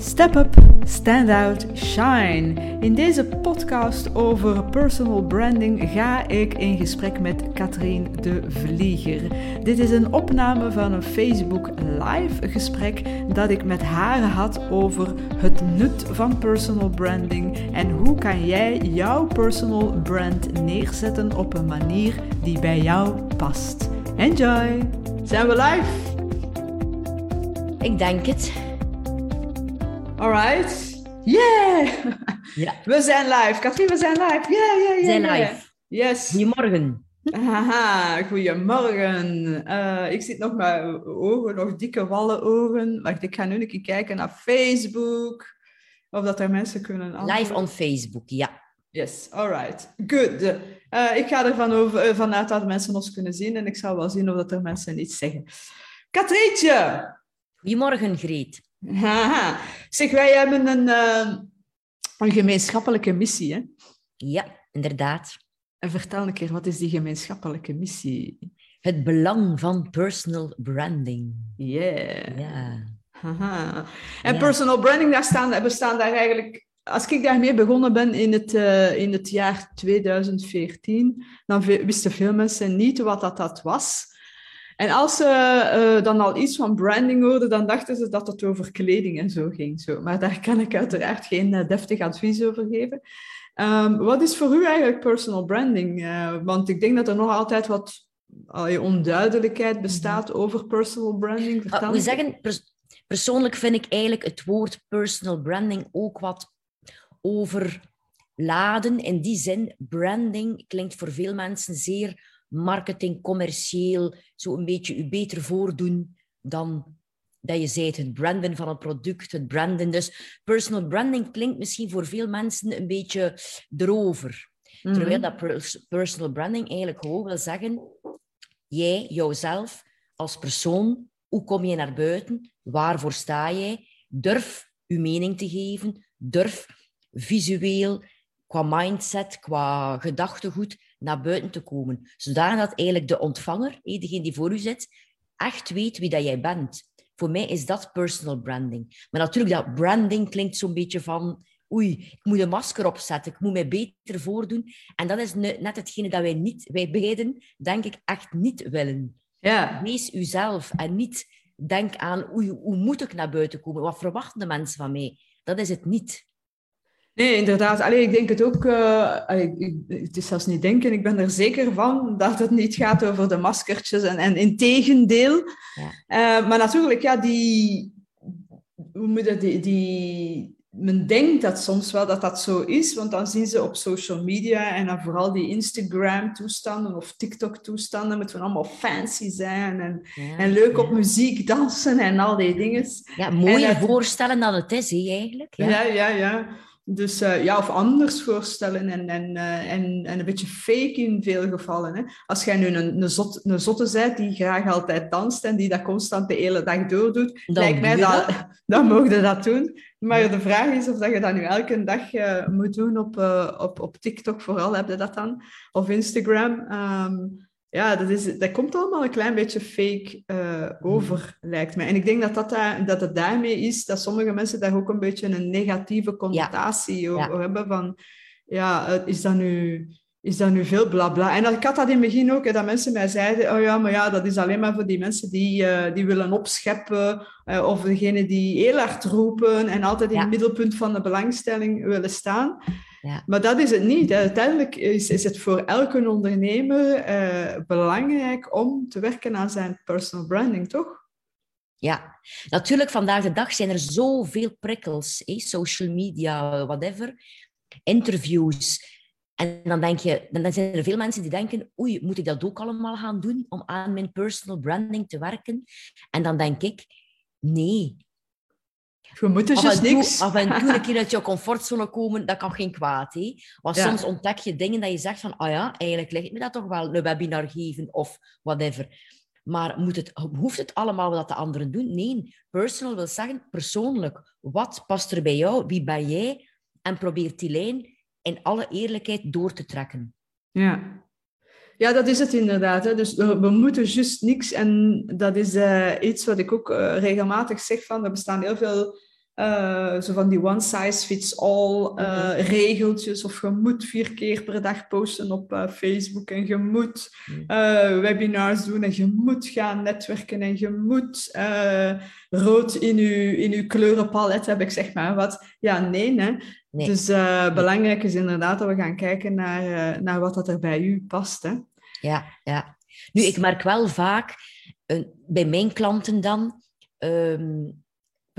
Step up, stand out, shine. In deze podcast over personal branding ga ik in gesprek met Katrien de Vlieger. Dit is een opname van een Facebook live gesprek dat ik met haar had over het nut van personal branding en hoe kan jij jouw personal brand neerzetten op een manier die bij jou past. Enjoy! Zijn we live? Ik denk het. Alright. Yeah! Ja. We zijn live. Katrien, we zijn live. Yeah, yeah, yeah. We zijn live. Yes. Goedemorgen. Haha, goedemorgen. Eh, ik zit nog met ogen, nog dikke wallen ogen. Wacht, ik ga nu een keer kijken naar Facebook. Of dat er mensen kunnen antwoorden. Live on Facebook, ja. Yes, alright. Good. Eh, ik ga ervan over, eh, vanuit dat mensen ons kunnen zien en ik zal wel zien of dat er mensen iets zeggen. Katrietje! Goedemorgen, Greet. Haha. Zeg, wij hebben een, eh, een gemeenschappelijke missie, hè? Ja, inderdaad. En vertel een keer, wat is die gemeenschappelijke missie? Het belang van personal branding. Yeah. Ja. Haha. En Ja. personal branding, daar staan, bestaan daar eigenlijk... Als ik daarmee begonnen ben in het, eh, in het jaar 2014, dan wisten veel mensen niet wat dat, dat was. En als ze eh, dan al iets van branding hoorden, dan dachten ze dat het over kleding en zo ging. Zo. Maar daar kan ik uiteraard geen eh, deftig advies over geven. Ehm, wat is voor u eigenlijk personal branding? Eh, want ik denk dat er nog altijd wat onduidelijkheid bestaat over personal branding. Ah, Vertel we zeggen, pers- persoonlijk vind ik eigenlijk het woord personal branding ook wat overladen. In die zin, branding klinkt voor veel mensen zeer marketing, commercieel, zo een beetje u beter voordoen dan dat je zei, het branden van het product, het branden. Dus personal branding klinkt misschien voor veel mensen een beetje erover. Terwijl Mhm. dat pers- personal branding eigenlijk gewoon wil zeggen, jij, jouzelf als persoon, hoe kom je naar buiten? Waarvoor sta jij? Durf je mening te geven. Durf visueel, qua mindset, qua gedachtegoed, naar buiten te komen. Zodat eigenlijk de ontvanger, degene die voor u zit, echt weet wie dat jij bent. Voor mij is dat personal branding. Maar natuurlijk, dat branding klinkt zo'n beetje van... Oei, ik moet een masker opzetten, ik moet mij beter voordoen. En dat is ne- net hetgene dat wij niet, wij beiden, denk ik, echt niet willen. Ja, Wees uzelf en niet denk aan oei, hoe moet ik naar buiten komen? Wat verwachten de mensen van mij? Dat is het niet. Nee, inderdaad. Allee, ik denk het ook. eh, allee, ik, het is zelfs niet denken. Ik ben er zeker van dat het niet gaat over de maskertjes. En, en in tegendeel. Ja. Eh, maar natuurlijk, ja, die. Hoe moet dat? Die, die, men denkt dat soms wel dat dat zo is, want dan zien ze op social media en dan vooral die Instagram-toestanden of TikTok-toestanden met van allemaal fancy zijn en, Ja, en leuk ja. op muziek dansen en al die dingen. Ja, En dat- voorstellen dan het is, hè, eigenlijk. Ja. Ja, ja, ja. Dus eh, ja, of anders voorstellen en, en, eh, en, en een beetje fake in veel gevallen. Hè. Als jij nu een, een, zot, een zotte bent die graag altijd danst en die dat constant de hele dag doordoet, Dan lijkt mij dat, dan mogen je dat doen. Maar de vraag is of dat je dat nu elke dag eh, moet doen op, op, op TikTok, vooral heb je dat dan, of Instagram. Ehm, ja, dat, is, dat komt allemaal een klein beetje fake eh, over, lijkt mij. En ik denk dat, dat, daar, dat het daarmee is dat sommige mensen daar ook een beetje een negatieve connotatie over Ja. hebben. Van, ja, is dat nu... Is dat nu veel blabla? En dat- ik had dat in het begin ook, hè, dat mensen mij zeiden, oh ja, maar ja, dat is alleen maar voor die mensen die, eh, die willen opscheppen, eh, of degene die heel hard roepen en altijd in het middelpunt van de belangstelling willen staan. Ja. Maar dat is het niet. Uiteindelijk is, is het voor elke ondernemer eh, belangrijk om te werken aan zijn personal branding, toch? Ja, natuurlijk, vandaag de dag zijn er zoveel prikkels. hè, Social media, whatever. Interviews. En dan, denk je, dan zijn er veel mensen die denken, oei, moet ik dat ook allemaal gaan doen om aan mijn personal branding te werken? En dan denk ik, nee. Je moet dus Af juist en, toe, niks. af en toe een keer uit je comfortzone komen, dat kan geen kwaad. Hè? Want Ja. soms ontdek je dingen dat je zegt van, ah ja, eigenlijk ligt me dat toch wel, een webinar geven of whatever. Maar moet het, hoeft het allemaal wat de anderen doen? Nee, personal wil zeggen persoonlijk. Wat past er bij jou? Wie ben jij? En probeer die lijn in alle eerlijkheid door te trekken. Ja. Ja, dat is het inderdaad. Hè. Dus we, we moeten juist niks. En dat is eh, iets wat ik ook eh, regelmatig zeg van, er bestaan heel veel uh, zo van die one size fits all uh, regeltjes. Of je moet vier keer per dag posten op uh, Facebook. En je moet webinars doen. En je moet gaan netwerken. En je moet rood in je, in uw kleurenpalet heb ik zeg maar wat. Ja, nee, hè. Nee. Dus belangrijk is inderdaad dat we gaan kijken naar, naar wat dat er bij u past. Hè. Ja, ja. Nu, ik merk wel vaak bij mijn klanten dan... Um,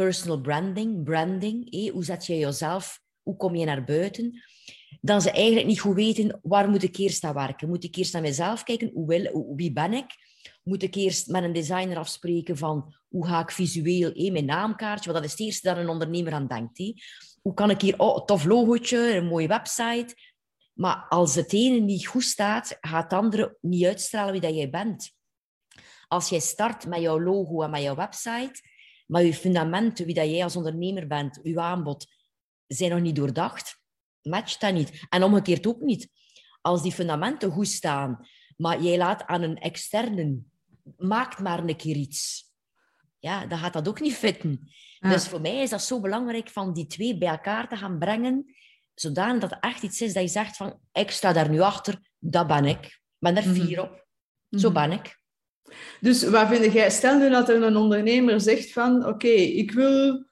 personal branding, branding, hoe zet je jezelf, hoe kom je naar buiten, dan ze eigenlijk niet goed weten waar moet ik eerst aan werken. Moet ik eerst naar mezelf kijken, hoe wil, wie ben ik? Moet ik eerst met een designer afspreken van hoe ga ik visueel, hé, mijn naamkaartje, want dat is het eerste dat een ondernemer aan denkt. Hé. Hoe kan ik hier, oh, tof logootje, een mooie website. Maar als het ene niet goed staat, gaat het andere niet uitstralen wie dat jij bent. Als jij start met jouw logo en met jouw website, maar je fundamenten, wie dat jij als ondernemer bent, je aanbod, zijn nog niet doordacht. Matcht dat niet. En omgekeerd ook niet. Als die fundamenten goed staan, maar jij laat aan een externe, maakt maar een keer iets. Ja, dan gaat dat ook niet fitten. Dus voor mij is dat zo belangrijk van die twee bij elkaar te gaan brengen, zodanig dat het echt iets is dat je zegt van, ik sta daar nu achter, dat ben ik. Ik ben er fier mhm. op. Zo mhm. ben ik. Dus wat vind jij? Stel nu dat er een ondernemer zegt van oké, ik wil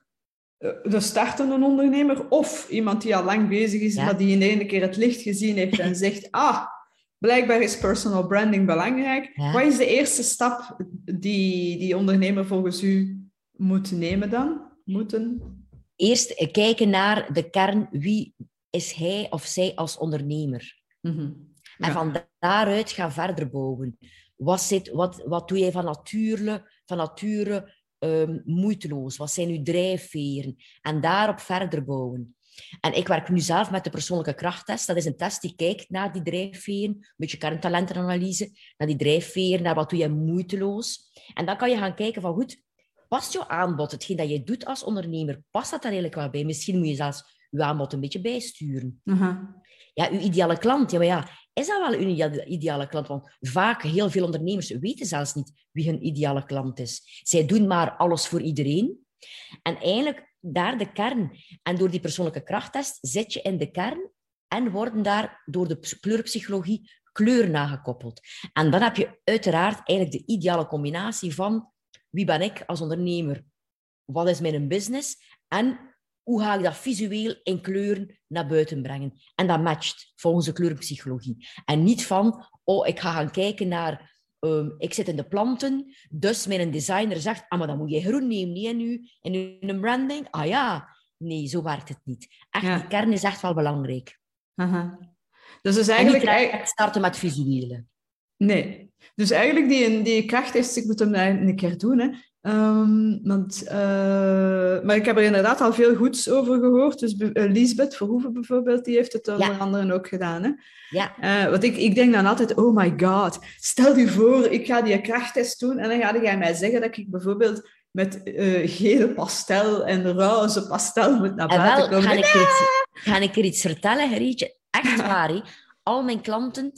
eh, de starten een ondernemer of iemand die al lang bezig is, maar die in de ene keer het licht gezien heeft en zegt ah, blijkbaar is personal branding belangrijk. Wat is de eerste stap die die ondernemer volgens u moet nemen dan? Moeten? Eerst kijken naar de kern. Wie is hij of zij als ondernemer? Mm En van daaruit gaan verder bouwen. Wat, zit, wat, wat doe jij van nature, van nature um, moeiteloos? Wat zijn uw drijfveren? En daarop verder bouwen. En ik werk nu zelf met de persoonlijke krachttest. Dat is een test die kijkt naar die drijfveren, een beetje kerntalentenanalyse, naar die drijfveren, naar wat doe je moeiteloos. En dan kan je gaan kijken van, goed, past jouw aanbod, hetgeen dat je doet als ondernemer, past dat daar eigenlijk wel bij? Misschien moet je zelfs je aanbod een beetje bijsturen. Ja, uw ideale klant, ja, maar ja, is dat wel een ideale klant? Want vaak, heel veel ondernemers weten zelfs niet wie hun ideale klant is. Zij doen maar alles voor iedereen. En eigenlijk daar de kern. En door die persoonlijke krachttest zit je in de kern en worden daar door de kleurpsychologie kleuren nagekoppeld. En dan heb je uiteraard eigenlijk de ideale combinatie van wie ben ik als ondernemer? Wat is mijn business? En hoe ga ik dat visueel in kleuren naar buiten brengen? En dat matcht volgens de kleurenpsychologie. En niet van, oh, ik ga gaan kijken naar, um, ik zit in de planten, dus mijn designer zegt, ah, maar dan moet je groen nemen, niet in je, in je branding. Ah ja, nee, zo werkt het niet. Echt, ja. die kern is echt wel belangrijk. Aha. Dus is eigenlijk... En starten met visuele. Nee. Dus eigenlijk die, die krachttest, ik moet hem een keer doen, hè. Um, want, uh, maar ik heb er inderdaad al veel goeds over gehoord. Dus uh, Lisbeth Verhoeven bijvoorbeeld, die heeft het onder andere ook gedaan. Hè? Ja. Uh, want ik, ik denk dan altijd, oh my god, stel je voor, ik ga die krachttest doen en dan ga jij mij zeggen dat ik bijvoorbeeld met gele pastel en roze pastel moet naar buiten komen. Ga ik, er iets, ga ik er iets vertellen, Gerietje? Echt waar, Al mijn klanten,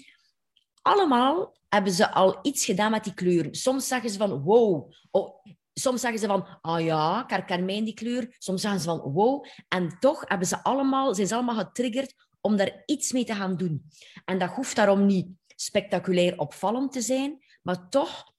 allemaal hebben ze al iets gedaan met die kleuren. Soms zeggen ze van, wow, oh, soms zeggen ze van, ah ja, ik herken mij in die kleur. Soms zeggen ze van, wow. En toch hebben ze allemaal, zijn ze allemaal getriggerd om daar iets mee te gaan doen. En dat hoeft daarom niet spectaculair opvallend te zijn, maar toch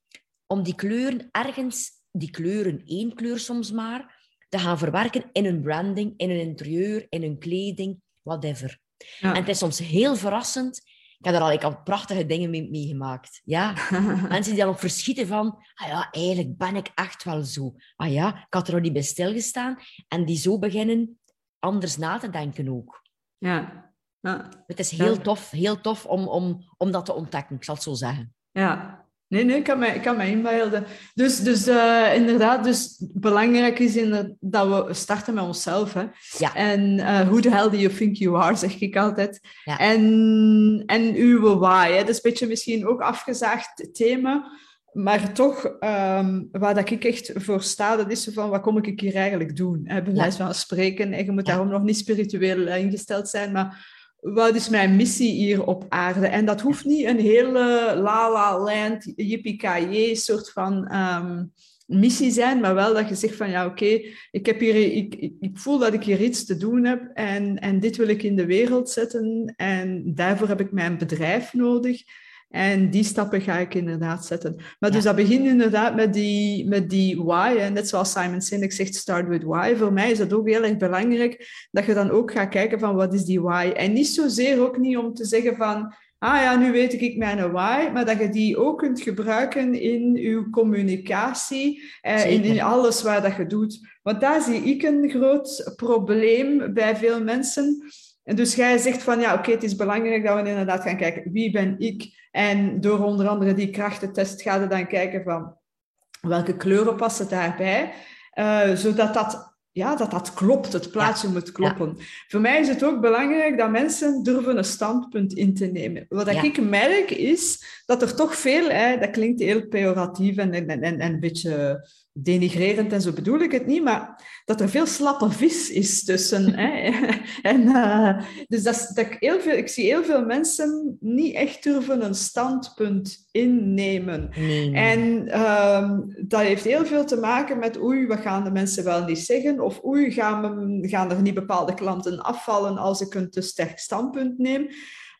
om die kleuren ergens, die kleuren, één kleur soms maar, te gaan verwerken in hun branding, in hun interieur, in hun kleding, whatever. En het is soms heel verrassend ik heb er al, ik al prachtige dingen mee meegemaakt. Ja. Mensen die dan ook verschieten van, ah ja, eigenlijk ben ik echt wel zo. Ah ja, ik had er nog niet bij stilgestaan. En die zo beginnen anders na te denken ook. Ja. ja. Het is heel tof, heel tof om, om, om dat te ontdekken, ik zal het zo zeggen. Ja, Nee, nee, ik kan mij, ik kan mij inbeelden. Dus, dus uh, inderdaad, dus belangrijk is dat we starten met onszelf. Hè? Ja. En uh, who the hell do you think you are, zeg ik altijd. Ja. En, en uw why. Hè? Dat is een beetje misschien ook afgezaagd thema. Maar toch, um, waar dat ik echt voor sta, dat is van, wat kom ik hier eigenlijk doen? Hè? Bij wijze van spreken. En je moet daarom nog niet spiritueel ingesteld zijn, maar wat is mijn missie hier op aarde? En dat hoeft niet een hele la la land, yippie soort van um, missie zijn, maar wel dat je zegt van ja, oké, ik heb hier, ik, ik, ik, voel dat ik hier iets te doen heb en, en dit wil ik in de wereld zetten en daarvoor heb ik mijn bedrijf nodig. En die stappen ga ik inderdaad zetten. Maar dus dat begint inderdaad met die, met die why. En net zoals Simon Sinek zegt, start with why. Voor mij is dat ook heel erg belangrijk dat je dan ook gaat kijken van wat is die why. En niet zozeer ook niet om te zeggen van, ah ja, nu weet ik mijn why, maar dat je die ook kunt gebruiken in je communicatie, eh, in, in alles waar dat je doet. Want daar zie ik een groot probleem bij veel mensen. En dus jij zegt van ja, oké, het is belangrijk dat we inderdaad gaan kijken wie ben ik. En door onder andere die krachtentest gaan we dan kijken van welke kleuren passen daarbij. Uh, zodat dat ja, dat dat klopt, het plaatje moet kloppen. Voor mij is het ook belangrijk dat mensen durven een standpunt in te nemen. Wat ik merk is dat er toch veel, hè, dat klinkt heel pejoratief en, en, en, en een beetje denigrerend en zo bedoel ik het niet, maar dat er veel slappe vis is tussen. hè. En, uh, dus dat, dat ik, heel veel, ik zie heel veel mensen niet echt durven een standpunt innemen. En uh, dat heeft heel veel te maken met oei, wat gaan de mensen wel niet zeggen? Of oei, gaan, gaan er niet bepaalde klanten afvallen als ik een te sterk standpunt neem?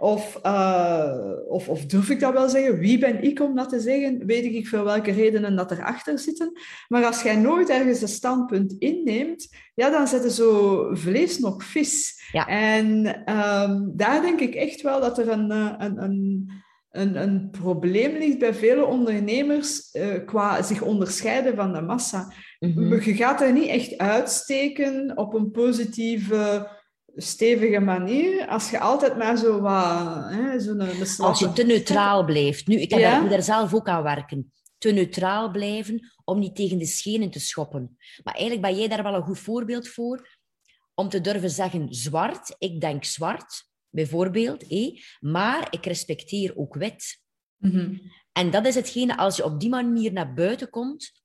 Of, uh, of, of, durf ik dat wel zeggen? Wie ben ik om dat te zeggen? Weet ik veel welke redenen dat erachter zitten. Maar als jij nooit ergens een standpunt inneemt, ja, dan zetten zo vlees nog vis. Ja. En um, daar denk ik echt wel dat er een, eh, een, een, een, een probleem ligt bij vele ondernemers uh, qua zich onderscheiden van de massa. Mm -hmm. Je gaat er niet echt uitsteken op een positieve stevige manier, als je altijd maar zo wat... zo'n als je te neutraal blijft. Nu, ik heb ja? daar, zelf ook aan werken. Te neutraal blijven om niet tegen de schenen te schoppen. Maar eigenlijk ben jij daar wel een goed voorbeeld voor. Om te durven zeggen zwart, ik denk zwart, bijvoorbeeld. Eh, maar ik respecteer ook wit. Mm -hmm. En dat is hetgene, als je op die manier naar buiten komt,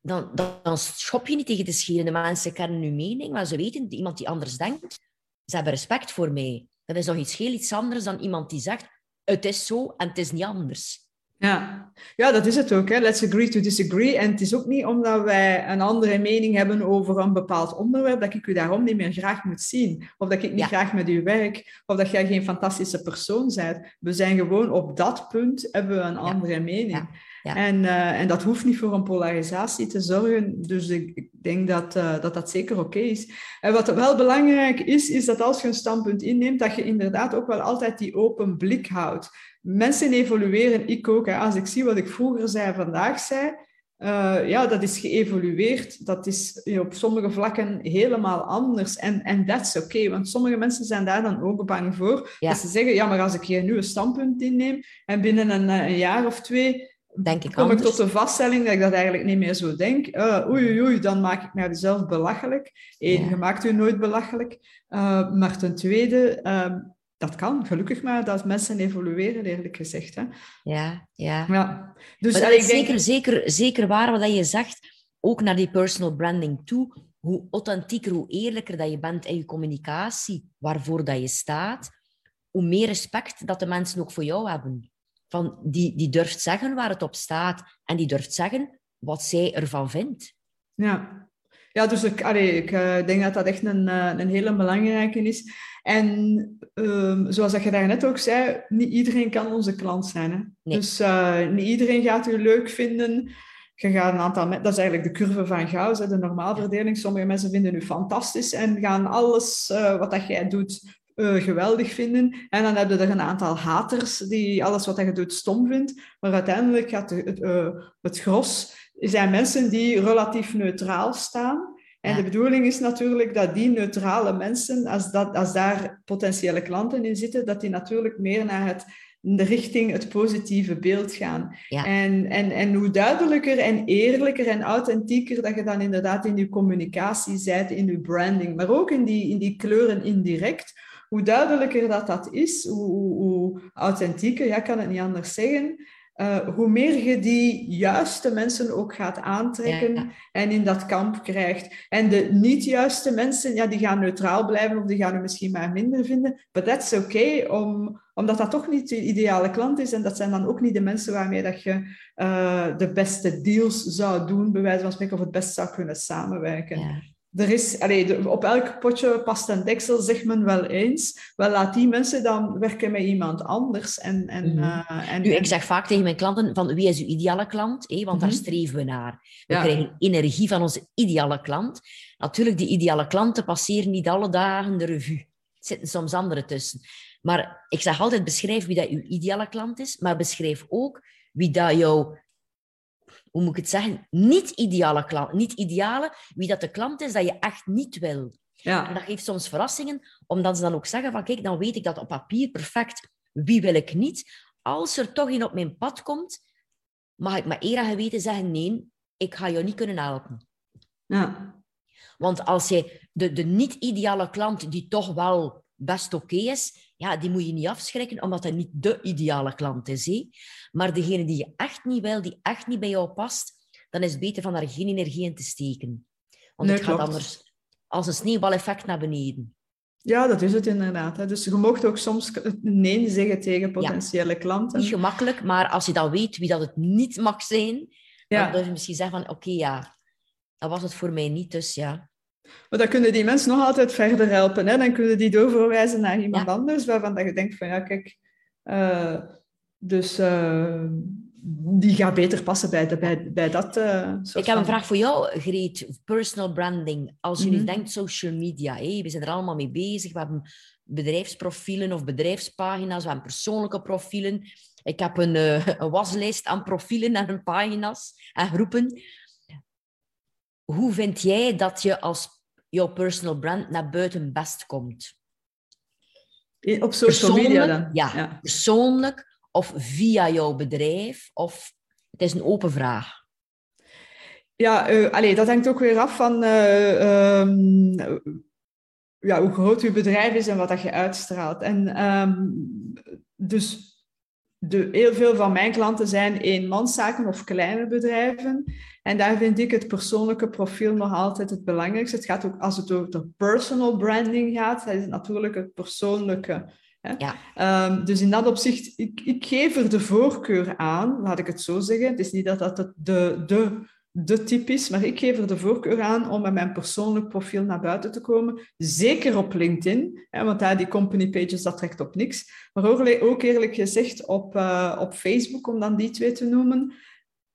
dan, dan, schop je niet tegen de schenen. De mensen kennen je mening, maar ze weten, iemand die anders denkt, ze hebben respect voor mij. Dat is nog iets heel iets anders dan iemand die zegt, het is zo en het is niet anders. Ja, ja dat is het ook. Hè. Let's agree to disagree. En het is ook niet omdat wij een andere mening hebben over een bepaald onderwerp, dat ik u daarom niet meer graag moet zien. Of dat ik niet graag met u werk. Of dat jij geen fantastische persoon bent. We zijn gewoon op dat punt, hebben we een andere mening. Ja. En, uh, en dat hoeft niet voor een polarisatie te zorgen. Dus ik, ik denk dat, uh, dat dat zeker oké is. En wat wel belangrijk is, is dat als je een standpunt inneemt, dat je inderdaad ook wel altijd die open blik houdt. Mensen evolueren, ik ook. Hè. Als ik zie wat ik vroeger zei, vandaag zei, uh, ja, dat is geëvolueerd. Dat is op sommige vlakken helemaal anders. En, en dat is oké, want sommige mensen zijn daar dan ook bang voor. Ja. Dat ze zeggen, ja, maar als ik hier nu een standpunt inneem en binnen een, een jaar of twee denk ik kom ik tot de vaststelling dat ik dat eigenlijk niet meer zo denk. Uh, oei, oei, dan maak ik mezelf belachelijk. Eén, je maakt u nooit belachelijk. Uh, maar ten tweede, uh, dat kan, gelukkig maar, dat mensen evolueren, eerlijk gezegd. Hè. Ja, ja. ja. Dus, maar dat is denk... zeker, zeker, zeker waar wat je zegt, ook naar die personal branding toe. Hoe authentieker, hoe eerlijker dat je bent in je communicatie, waarvoor dat je staat, hoe meer respect dat de mensen ook voor jou hebben van die, die durft zeggen waar het op staat en die durft zeggen wat zij ervan vindt. Ja, ja dus ik, allee, ik uh, denk dat dat echt een, uh, een hele belangrijke is. En um, zoals dat je daarnet ook zei, niet iedereen kan onze klant zijn. Hè? Nee. Dus uh, niet iedereen gaat u leuk vinden. Je gaat een aantal, dat is eigenlijk de curve van Gauss, de normaalverdeling. Sommige mensen vinden u fantastisch en gaan alles wat dat jij doet uh, geweldig vinden. En dan heb je er een aantal haters die alles wat je doet stom vindt. Maar uiteindelijk gaat het, uh, het gros zijn mensen die relatief neutraal staan. En de bedoeling is natuurlijk dat die neutrale mensen, als, dat, als daar potentiële klanten in zitten, dat die natuurlijk meer naar het de richting het positieve beeld gaan. Ja. En, en, en hoe duidelijker en eerlijker en authentieker dat je dan inderdaad in je communicatie zijt, in je branding, maar ook in die, in die kleuren indirect, hoe duidelijker dat dat is, hoe, hoe, hoe authentieker, ja, kan het niet anders zeggen, eh, hoe meer je die juiste mensen ook gaat aantrekken en in dat kamp krijgt. En de niet juiste mensen, ja, die gaan neutraal blijven of die gaan je misschien maar minder vinden. But that's okay, om, omdat dat toch niet de ideale klant is. En dat zijn dan ook niet de mensen waarmee dat je uh, de beste deals zou doen, bij wijze van spreken, of het best zou kunnen samenwerken. Ja er is, allee, op elk potje past een deksel, zegt men wel eens. Wel, laat die mensen dan werken met iemand anders. En, en, mm en, nu, ik zeg vaak tegen mijn klanten, van wie is uw ideale klant? Eh? Want daar mhm. streven we naar. We krijgen energie van onze ideale klant. Natuurlijk, die ideale klanten passeren niet alle dagen de revue. Er zitten soms andere tussen. Maar ik zeg altijd, beschrijf wie dat uw ideale klant is, maar beschrijf ook wie dat jouw hoe moet ik het zeggen, niet ideale klant. Niet ideale, wie dat de klant is dat je echt niet wil. Ja. En dat geeft soms verrassingen, omdat ze dan ook zeggen van kijk, dan weet ik dat op papier perfect. Wie wil ik niet? Als er toch in op mijn pad komt, mag ik met eer en geweten zeggen nee, ik ga jou niet kunnen helpen. Ja. Want als je de, de niet-ideale klant, die toch wel best oké is, ja, die moet je niet afschrikken, omdat hij niet de ideale klant is. Maar degene die je echt niet wil, die echt niet bij jou past, dan is het beter van daar geen energie in te steken. Want het gaat anders als een sneeuwbaleffect naar beneden. Ja, dat is het inderdaad. Hè. Dus je mocht ook soms nee zeggen tegen potentiële klanten. Niet gemakkelijk, maar als je dan weet wie dat het niet mag zijn, ja. dan durf je misschien zeggen van oké, ja, dat was het voor mij niet, dus ja. Maar dan kunnen die mensen nog altijd verder helpen. Hè? Dan kunnen die doorverwijzen naar iemand anders, waarvan dat je denkt van ja, kijk, uh, dus uh, die gaat beter passen bij, de, bij, bij dat uh, Ik heb een vraag voor jou, Greet. Personal branding. Als je nu mhm. denkt social media, hey, we zijn er allemaal mee bezig. We hebben bedrijfsprofielen of bedrijfspagina's, we hebben persoonlijke profielen. Ik heb een, een waslijst aan profielen en pagina's en groepen. Hoe vind jij dat je als jouw personal brand naar buiten best komt? Op social media dan? Ja, persoonlijk of via jouw bedrijf? Of het is een open vraag. Ja, uh, allee, dat hangt ook weer af van uh, um, ja, hoe groot je bedrijf is en wat dat je uitstraalt. En um, dus de, heel veel van mijn klanten zijn eenmanszaken of kleine bedrijven. En daar vind ik het persoonlijke profiel nog altijd het belangrijkste. Het gaat ook als het over de personal branding gaat, dat is natuurlijk het persoonlijke. Hè? Ja. Um, dus in dat opzicht, ik, ik geef er de voorkeur aan, laat ik het zo zeggen. Het is niet dat dat de, de de type is, maar ik geef er de voorkeur aan om met mijn persoonlijk profiel naar buiten te komen. Zeker op LinkedIn, hè, want daar die company pages, dat trekt op niks. Maar ook eerlijk gezegd op, uh, op Facebook, om dan die twee te noemen.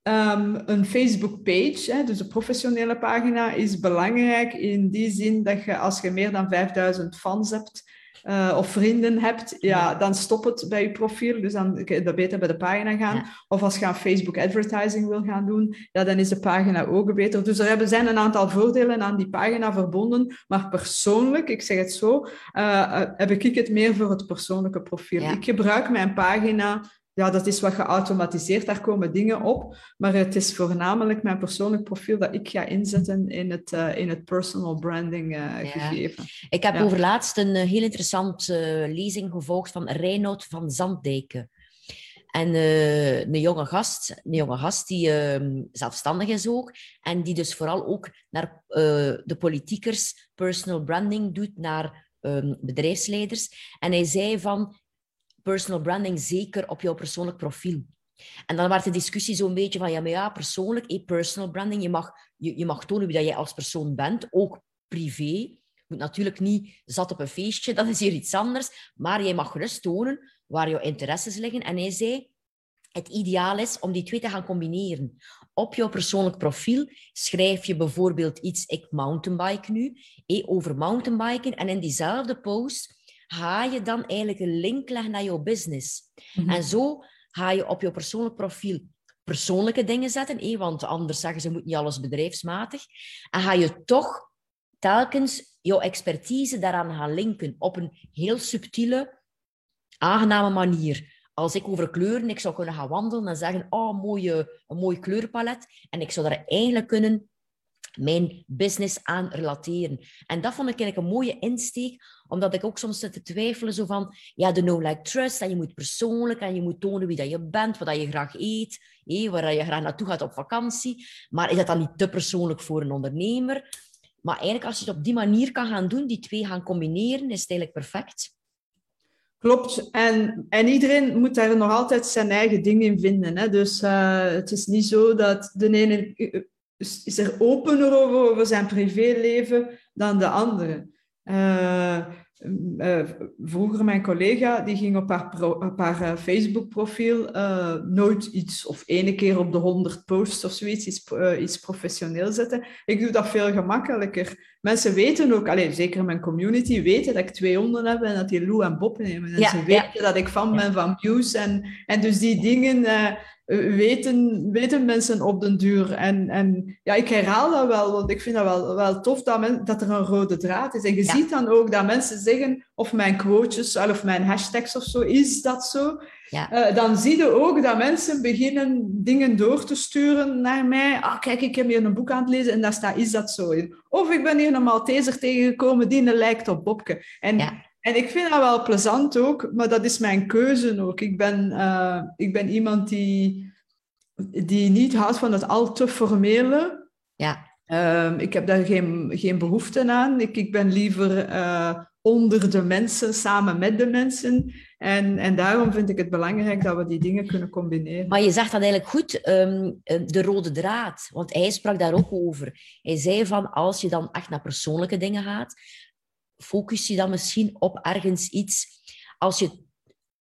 Um, een Facebook-page, dus de professionele pagina, is belangrijk in die zin dat je als je meer dan 5000 fans hebt, uh, of vrienden hebt, ja, dan stop het bij je profiel. Dus dan kun je beter bij de pagina gaan. Of als je aan Facebook advertising wil gaan doen, ja, dan is de pagina ook beter. Dus er zijn een aantal voordelen aan die pagina verbonden. Maar persoonlijk, ik zeg het zo, uh, heb ik het meer voor het persoonlijke profiel. Ik gebruik mijn pagina ja, dat is wat geautomatiseerd, daar komen dingen op. Maar het is voornamelijk mijn persoonlijk profiel dat ik ga inzetten in het, uh, in het personal branding uh, gegeven. Ik heb ja. over laatst een uh, heel interessante lezing gevolgd van Reinoud van Zanddijken. En een jonge gast, een jonge gast die ehm, zelfstandig is ook. En die dus vooral ook naar de politiekers personal branding doet, naar ehm, bedrijfsleiders. En hij zei van, personal branding zeker op jouw persoonlijk profiel. En dan werd de discussie zo'n beetje van, ja, maar ja, persoonlijk, eh, personal branding, je mag, je, je mag tonen wie dat jij als persoon bent, ook privé. Je moet natuurlijk niet zat op een feestje, dat is hier iets anders, maar jij mag gerust tonen waar jouw interesses liggen. En hij zei, het ideaal is om die twee te gaan combineren. Op jouw persoonlijk profiel schrijf je bijvoorbeeld iets, ik mountainbike nu, eh, over mountainbiken, en in diezelfde post ga je dan eigenlijk een link leggen naar jouw business. Mhm. En zo ga je op je persoonlijk profiel persoonlijke dingen zetten, eh, want anders zeggen ze moet niet alles bedrijfsmatig. En ga je toch telkens jouw expertise daaraan gaan linken op een heel subtiele, aangename manier. Als ik over kleuren, ik zou kunnen gaan wandelen en zeggen, oh, mooie, een mooi kleurpalet. En ik zou daar eigenlijk kunnen mijn business aan relateren. En dat vond ik eigenlijk een mooie insteek, omdat ik ook soms zit te twijfelen zo van, ja, de no-like trust, en je moet persoonlijk, en je moet tonen wie dat je bent, wat dat je graag eet, hé, waar je graag naartoe gaat op vakantie. Maar is dat dan niet te persoonlijk voor een ondernemer? Maar eigenlijk, als je het op die manier kan gaan doen, die twee gaan combineren, is het eigenlijk perfect. Klopt. En, en iedereen moet daar nog altijd zijn eigen ding in vinden. Hè? Dus uh, het is niet zo dat de ene is er opener over, over zijn privéleven dan de andere. Uh, uh, vroeger mijn collega, die ging op haar, op haar uh, Facebook-profiel nooit iets, of ene keer op de 100 posts of zoiets, iets, iets professioneel zetten. Ik doe dat veel gemakkelijker. Mensen weten ook, allez, zeker mijn community, weten dat ik twee honden heb en dat die Lou en Bob nemen. En ja, ze weten ja. dat ik fan ben van Muse. En, en dus die dingen weten, weten mensen op den duur. En, en ja, ik herhaal dat wel, want ik vind dat wel, wel tof dat, men, dat er een rode draad is. En je ja. ziet dan ook dat mensen zeggen, of mijn quotes of mijn hashtags of zo, is dat zo? Ja. Uh, dan zie je ook dat mensen beginnen dingen door te sturen naar mij. Ah, kijk, ik heb hier een boek aan het lezen en daar staat, is dat zo in? Of ik ben hier een Malteser tegengekomen die lijkt op Bobke. En ja. En ik vind dat wel plezant ook, maar dat is mijn keuze ook. Ik ben, uh, ik ben iemand die, die niet houdt van het al te formele. Ja. Uh, ik heb daar geen, geen behoefte aan. Ik, ik ben liever uh, onder de mensen, samen met de mensen. En, en daarom vind ik het belangrijk dat we die dingen kunnen combineren. Maar je zegt dat eigenlijk goed, um, de rode draad. Want hij sprak daar ook over. Hij zei van, als je dan echt naar persoonlijke dingen gaat, focus je dan misschien op ergens iets. Als je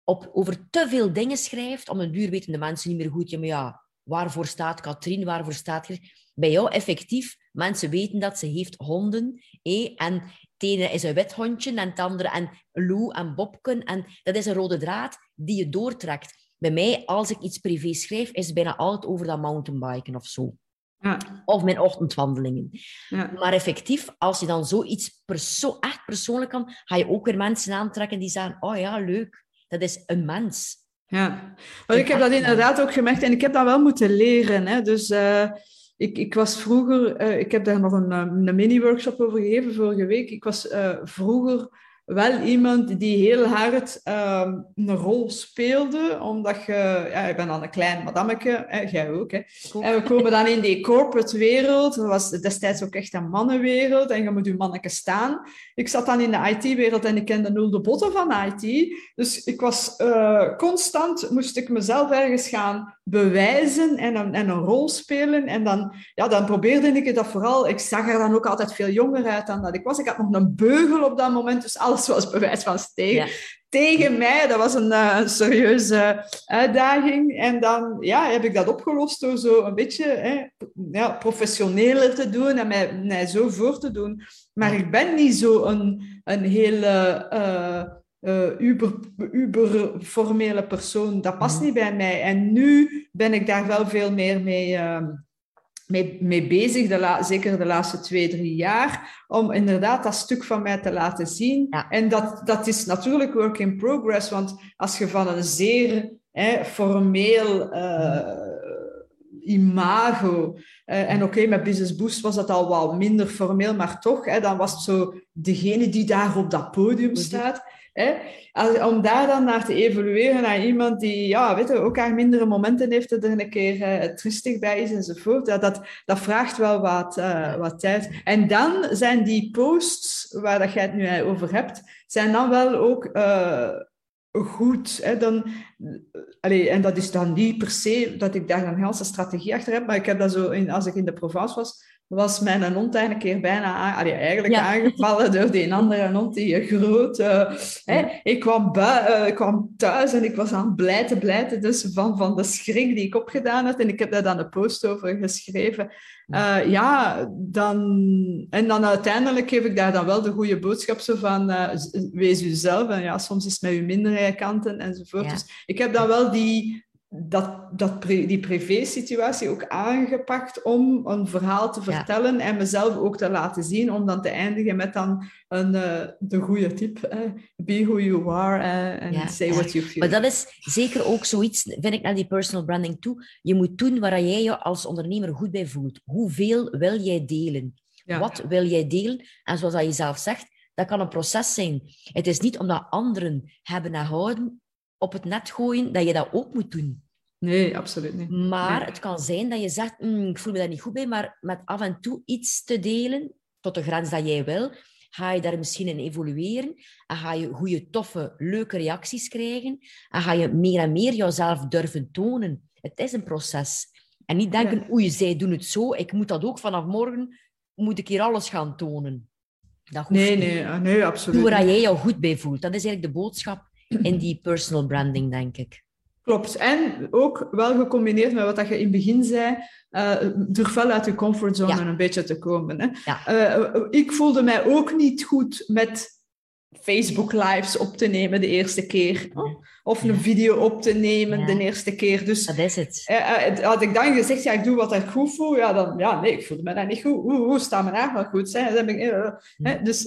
op, over te veel dingen schrijft, om een duur weten de mensen niet meer goed, ja, maar ja, waarvoor staat Katrien, waarvoor staat? Bij jou effectief, mensen weten dat ze heeft honden, eh, en het ene is een wit hondje, en het andere en Lou en Bobken, en dat is een rode draad die je doortrekt. Bij mij, als ik iets privé schrijf, is het bijna altijd over dat mountainbiken of zo. Ja. Of mijn ochtendwandelingen. Ja. Maar effectief, als je dan zoiets perso echt persoonlijk kan, ga je ook weer mensen aantrekken die zeggen, oh ja, leuk, dat is een mens. Ja, maar ik heb dat inderdaad ook gemerkt en ik heb dat wel moeten leren. Hè. Dus uh, ik, ik was vroeger, uh, ik heb daar nog een, een mini-workshop over gegeven vorige week. Ik was uh, vroeger wel iemand die heel hard um, een rol speelde, omdat je, ja, ik ben dan een klein madammeke, hè, jij ook, hè. Cool. En we komen dan in die corporate wereld, dat was destijds ook echt een mannenwereld, en je moet je manneke staan. Ik zat dan in de IT-wereld en ik kende nul de botten van IT, dus ik was uh, constant, moest ik mezelf ergens gaan bewijzen en een, en een rol spelen, en dan, ja, dan probeerde ik dat vooral, ik zag er dan ook altijd veel jonger uit dan dat ik was. Ik had nog een beugel op dat moment, dus alles was bewijs van tegen, Ja. tegen mij. Dat was een, uh, een serieuze uitdaging. En dan ja, heb ik dat opgelost door zo een beetje hè, ja, professioneler te doen en mij, mij zo voor te doen. Maar ik ben niet zo een, een hele uh, uh, uber, uber formele persoon. Dat past niet bij mij. En nu ben ik daar wel veel meer mee ehm, mee, mee bezig, de la, zeker de laatste twee, drie jaar, om inderdaad dat stuk van mij te laten zien. Ja. En dat, dat is natuurlijk work in progress, want als je van een zeer hè, formeel uh, imago, uh, en oké, okay, met Business Boost was dat al wel minder formeel, maar toch, hè, dan was het zo degene die daar op dat podium staat. Hè? Om daar dan naar te evolueren naar iemand die ja, weet je, ook haar mindere momenten heeft, er een keer uh, tristig bij is enzovoort, dat, dat, dat vraagt wel wat, uh, wat tijd. En dan zijn die posts waar dat jij het nu over hebt, zijn dan wel ook uh, goed. Hè? Dan, allee, en dat is dan niet per se dat ik daar een hele strategie achter heb, maar ik heb dat zo, in, als ik in de Provence was, was mijn hond een keer bijna allee, eigenlijk ja. aangevallen door die andere hond, die groot. Uh, hè. Ik, kwam bui, uh, ik kwam thuis en ik was aan het blijten, blijten dus van, van de schrik die ik opgedaan had. En ik heb daar dan een post over geschreven. Uh, ja, dan... En dan uiteindelijk geef ik daar dan wel de goede boodschap zo van wees jezelf. En ja, soms is het met je mindere kanten enzovoort. Ja. Dus ik heb dan wel die dat, dat die privé-situatie ook aangepakt om een verhaal te vertellen en mezelf ook te laten zien, om dan te eindigen met dan een, uh, de goede tip. Eh, be who you are uh, say what you feel. Maar dat is zeker ook zoiets, vind ik, naar die personal branding toe. Je moet doen waar jij je als ondernemer goed bij voelt. Hoeveel wil jij delen? Wat wil jij delen? En zoals je zelf zegt, dat kan een proces zijn. Het is niet omdat anderen hebben en houden op het net gooien, dat je dat ook moet doen. Nee, absoluut niet. Maar het kan zijn dat je zegt, mm, ik voel me daar niet goed bij, maar met af en toe iets te delen, tot de grens dat jij wil, ga je daar misschien in evolueren en ga je goede, toffe, leuke reacties krijgen en ga je meer en meer jezelf durven tonen. Het is een proces. En niet denken, ja. oei, zij doen het zo, ik moet dat ook vanaf morgen, moet ik hier alles gaan tonen. Dat nee, nee, nee, absoluut. Doe waar jij jou goed bij voelt. Dat is eigenlijk de boodschap in die personal branding, denk ik. Klopt. En ook wel gecombineerd met wat je in het begin zei, uh, durf wel uit je comfortzone een beetje te komen. Hè? Uh, ik voelde mij ook niet goed met Facebook lives op te nemen de eerste keer. Of een video op te nemen de eerste keer. Dus, dat is het. Uh, had ik dan gezegd, ja, ik doe wat ik goed voel, ja, dan, ja, nee, ik voelde me dat niet goed. Hoe, hoe staat mijn eigenlijk goed? Hè? Dan ik, uh, dus,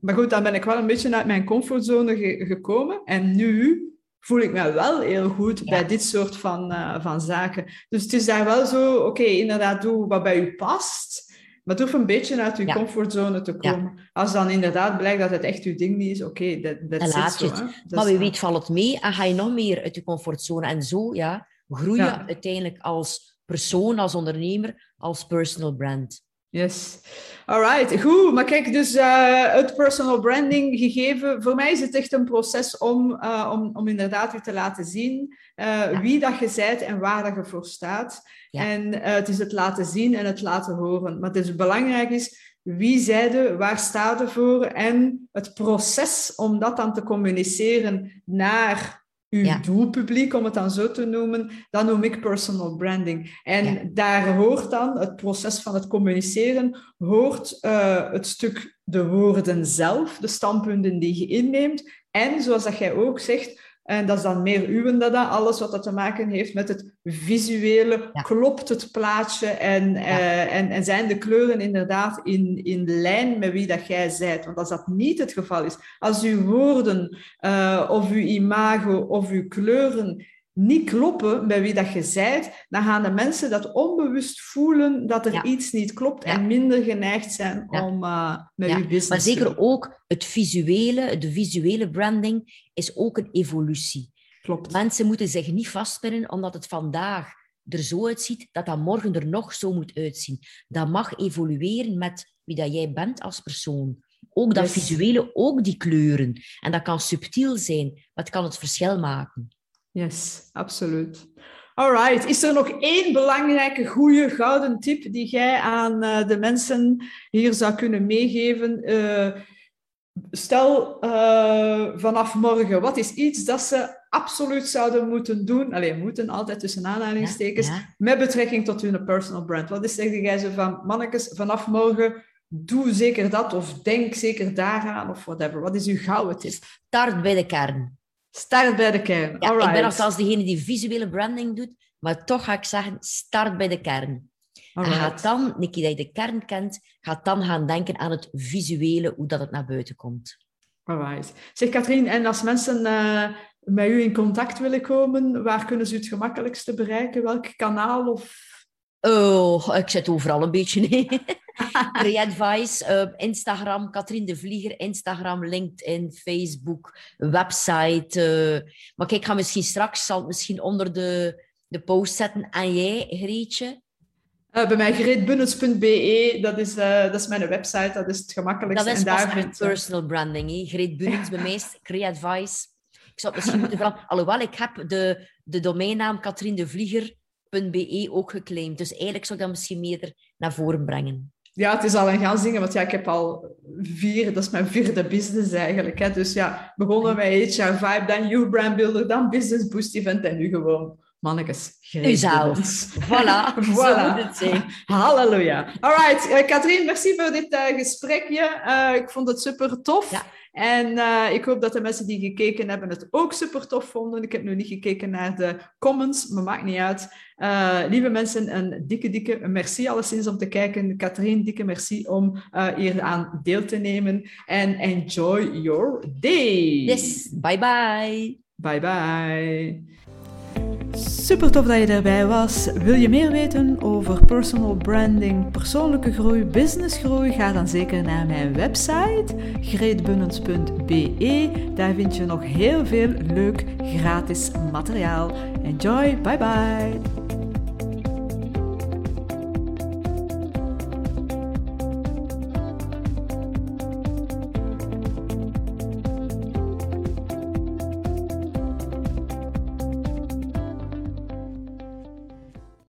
maar goed, dan ben ik wel een beetje uit mijn comfortzone ge gekomen. En nu voel ik me wel heel goed bij dit soort van, uh, van zaken. Dus het is daar wel zo, oké, inderdaad, doe wat bij u past. Maar durf een beetje uit uw comfortzone te komen. Als dan inderdaad blijkt dat het echt uw ding niet is, oké, okay, dat, dat laat je het. maar wie weet valt het mee en ga je nog meer uit je comfortzone. En zo ja, groei je uiteindelijk als persoon, als ondernemer, als personal brand. Yes. Alright, goed. Maar kijk, dus uh, het personal branding gegeven, voor mij is het echt een proces om, uh, om, om inderdaad je te laten zien uh, wie dat je bent en waar dat je voor staat. Ja. En het is het laten zien en het laten horen. Maar het is belangrijk is, wie zijde, waar staat er voor en het proces om dat dan te communiceren naar uw doelpubliek, om het dan zo te noemen, dat noem ik personal branding. En daar hoort dan het proces van het communiceren, hoort uh, het stuk de woorden zelf, de standpunten die je inneemt. En zoals dat jij ook zegt, en dat is dan meer uwen dat, alles wat dat te maken heeft met het visuele. Klopt het plaatje en, uh, en, en zijn de kleuren inderdaad in, in lijn met wie dat jij zijt? Want als dat niet het geval is, als uw woorden uh, of uw imago of uw kleuren niet kloppen bij wie dat je zijt, dan gaan de mensen dat onbewust voelen dat er iets niet klopt en minder geneigd zijn om uh, met je business Maar zeker ook het visuele, de visuele branding is ook een evolutie. Klopt. Mensen moeten zich niet vastpinnen omdat het vandaag er zo uitziet, dat dat morgen er nog zo moet uitzien. Dat mag evolueren met wie dat jij bent als persoon. Ook dat visuele, ook die kleuren. En dat kan subtiel zijn, maar het kan het verschil maken. Yes, absoluut. Alright, is er nog één belangrijke, goede, gouden tip die jij aan uh, de mensen hier zou kunnen meegeven? Uh, stel uh, vanaf morgen, wat is iets dat ze absoluut zouden moeten doen? Alleen moeten altijd tussen aanhalingstekens, ja, ja. met betrekking tot hun personal brand. Wat is zeg jij ze van, mannetjes, vanaf morgen doe zeker dat of denk zeker daaraan of whatever. Wat is uw gouden tip? Start bij de kern. Start bij de kern. Ja, Ik ben althans degene die visuele branding doet, maar toch ga ik zeggen, start bij de kern. Alright. En ga dan, keer dat je de kern kent, ga dan gaan denken aan het visuele, hoe dat het naar buiten komt. Alright. Zeg Katrien, en als mensen uh, met u in contact willen komen, waar kunnen ze het gemakkelijkste bereiken? Welk kanaal of Oh, ik zit overal een beetje. Nee. Re-advice, uh, Instagram, Katrien de Vlieger, Instagram, LinkedIn, Facebook, website. Uh, maar kijk, ik ga misschien straks, zal het misschien onder de, de post zetten. En jij, Greetje? Uh, bij mij greetbunnens.be, dat, is, uh, dat is mijn website, dat is het gemakkelijkste. Dat is en daar vindt, personal branding. Hè? Greet bij mij is Re-advice. Ik zou het misschien moeten veranderen. Alhoewel, ik heb de, de domeinnaam Katrien de Vlieger .be ook geclaimd. Dus eigenlijk zou ik dat misschien meer naar voren brengen. Ja, het is al een gaan zingen, want ja, ik heb al vier, dat is mijn vierde business eigenlijk. Hè. Dus ja, begonnen met HR Vibe, dan You Brand Builder, dan Business Boost Event en nu gewoon grijp Uzelf. Voilà, voilà. Zo moet het zijn. Halleluja. Alright, uh, Katrien, merci voor dit uh, gesprekje. Uh, ik vond het super tof. Ja. En ik hoop dat de mensen die gekeken hebben het ook super tof vonden. Ik heb nu niet gekeken naar de comments, maar maakt niet uit. Lieve mensen, een dikke, dikke merci alleszins om te kijken. Katrien, dikke merci om hier aan deel te nemen. En enjoy your day. Yes, bye bye. Bye bye. Super tof dat je erbij was. Wil je meer weten over personal branding, persoonlijke groei, businessgroei? Ga dan zeker naar mijn website greetbunnens.be. Daar vind je nog heel veel leuk gratis materiaal. Enjoy, bye bye.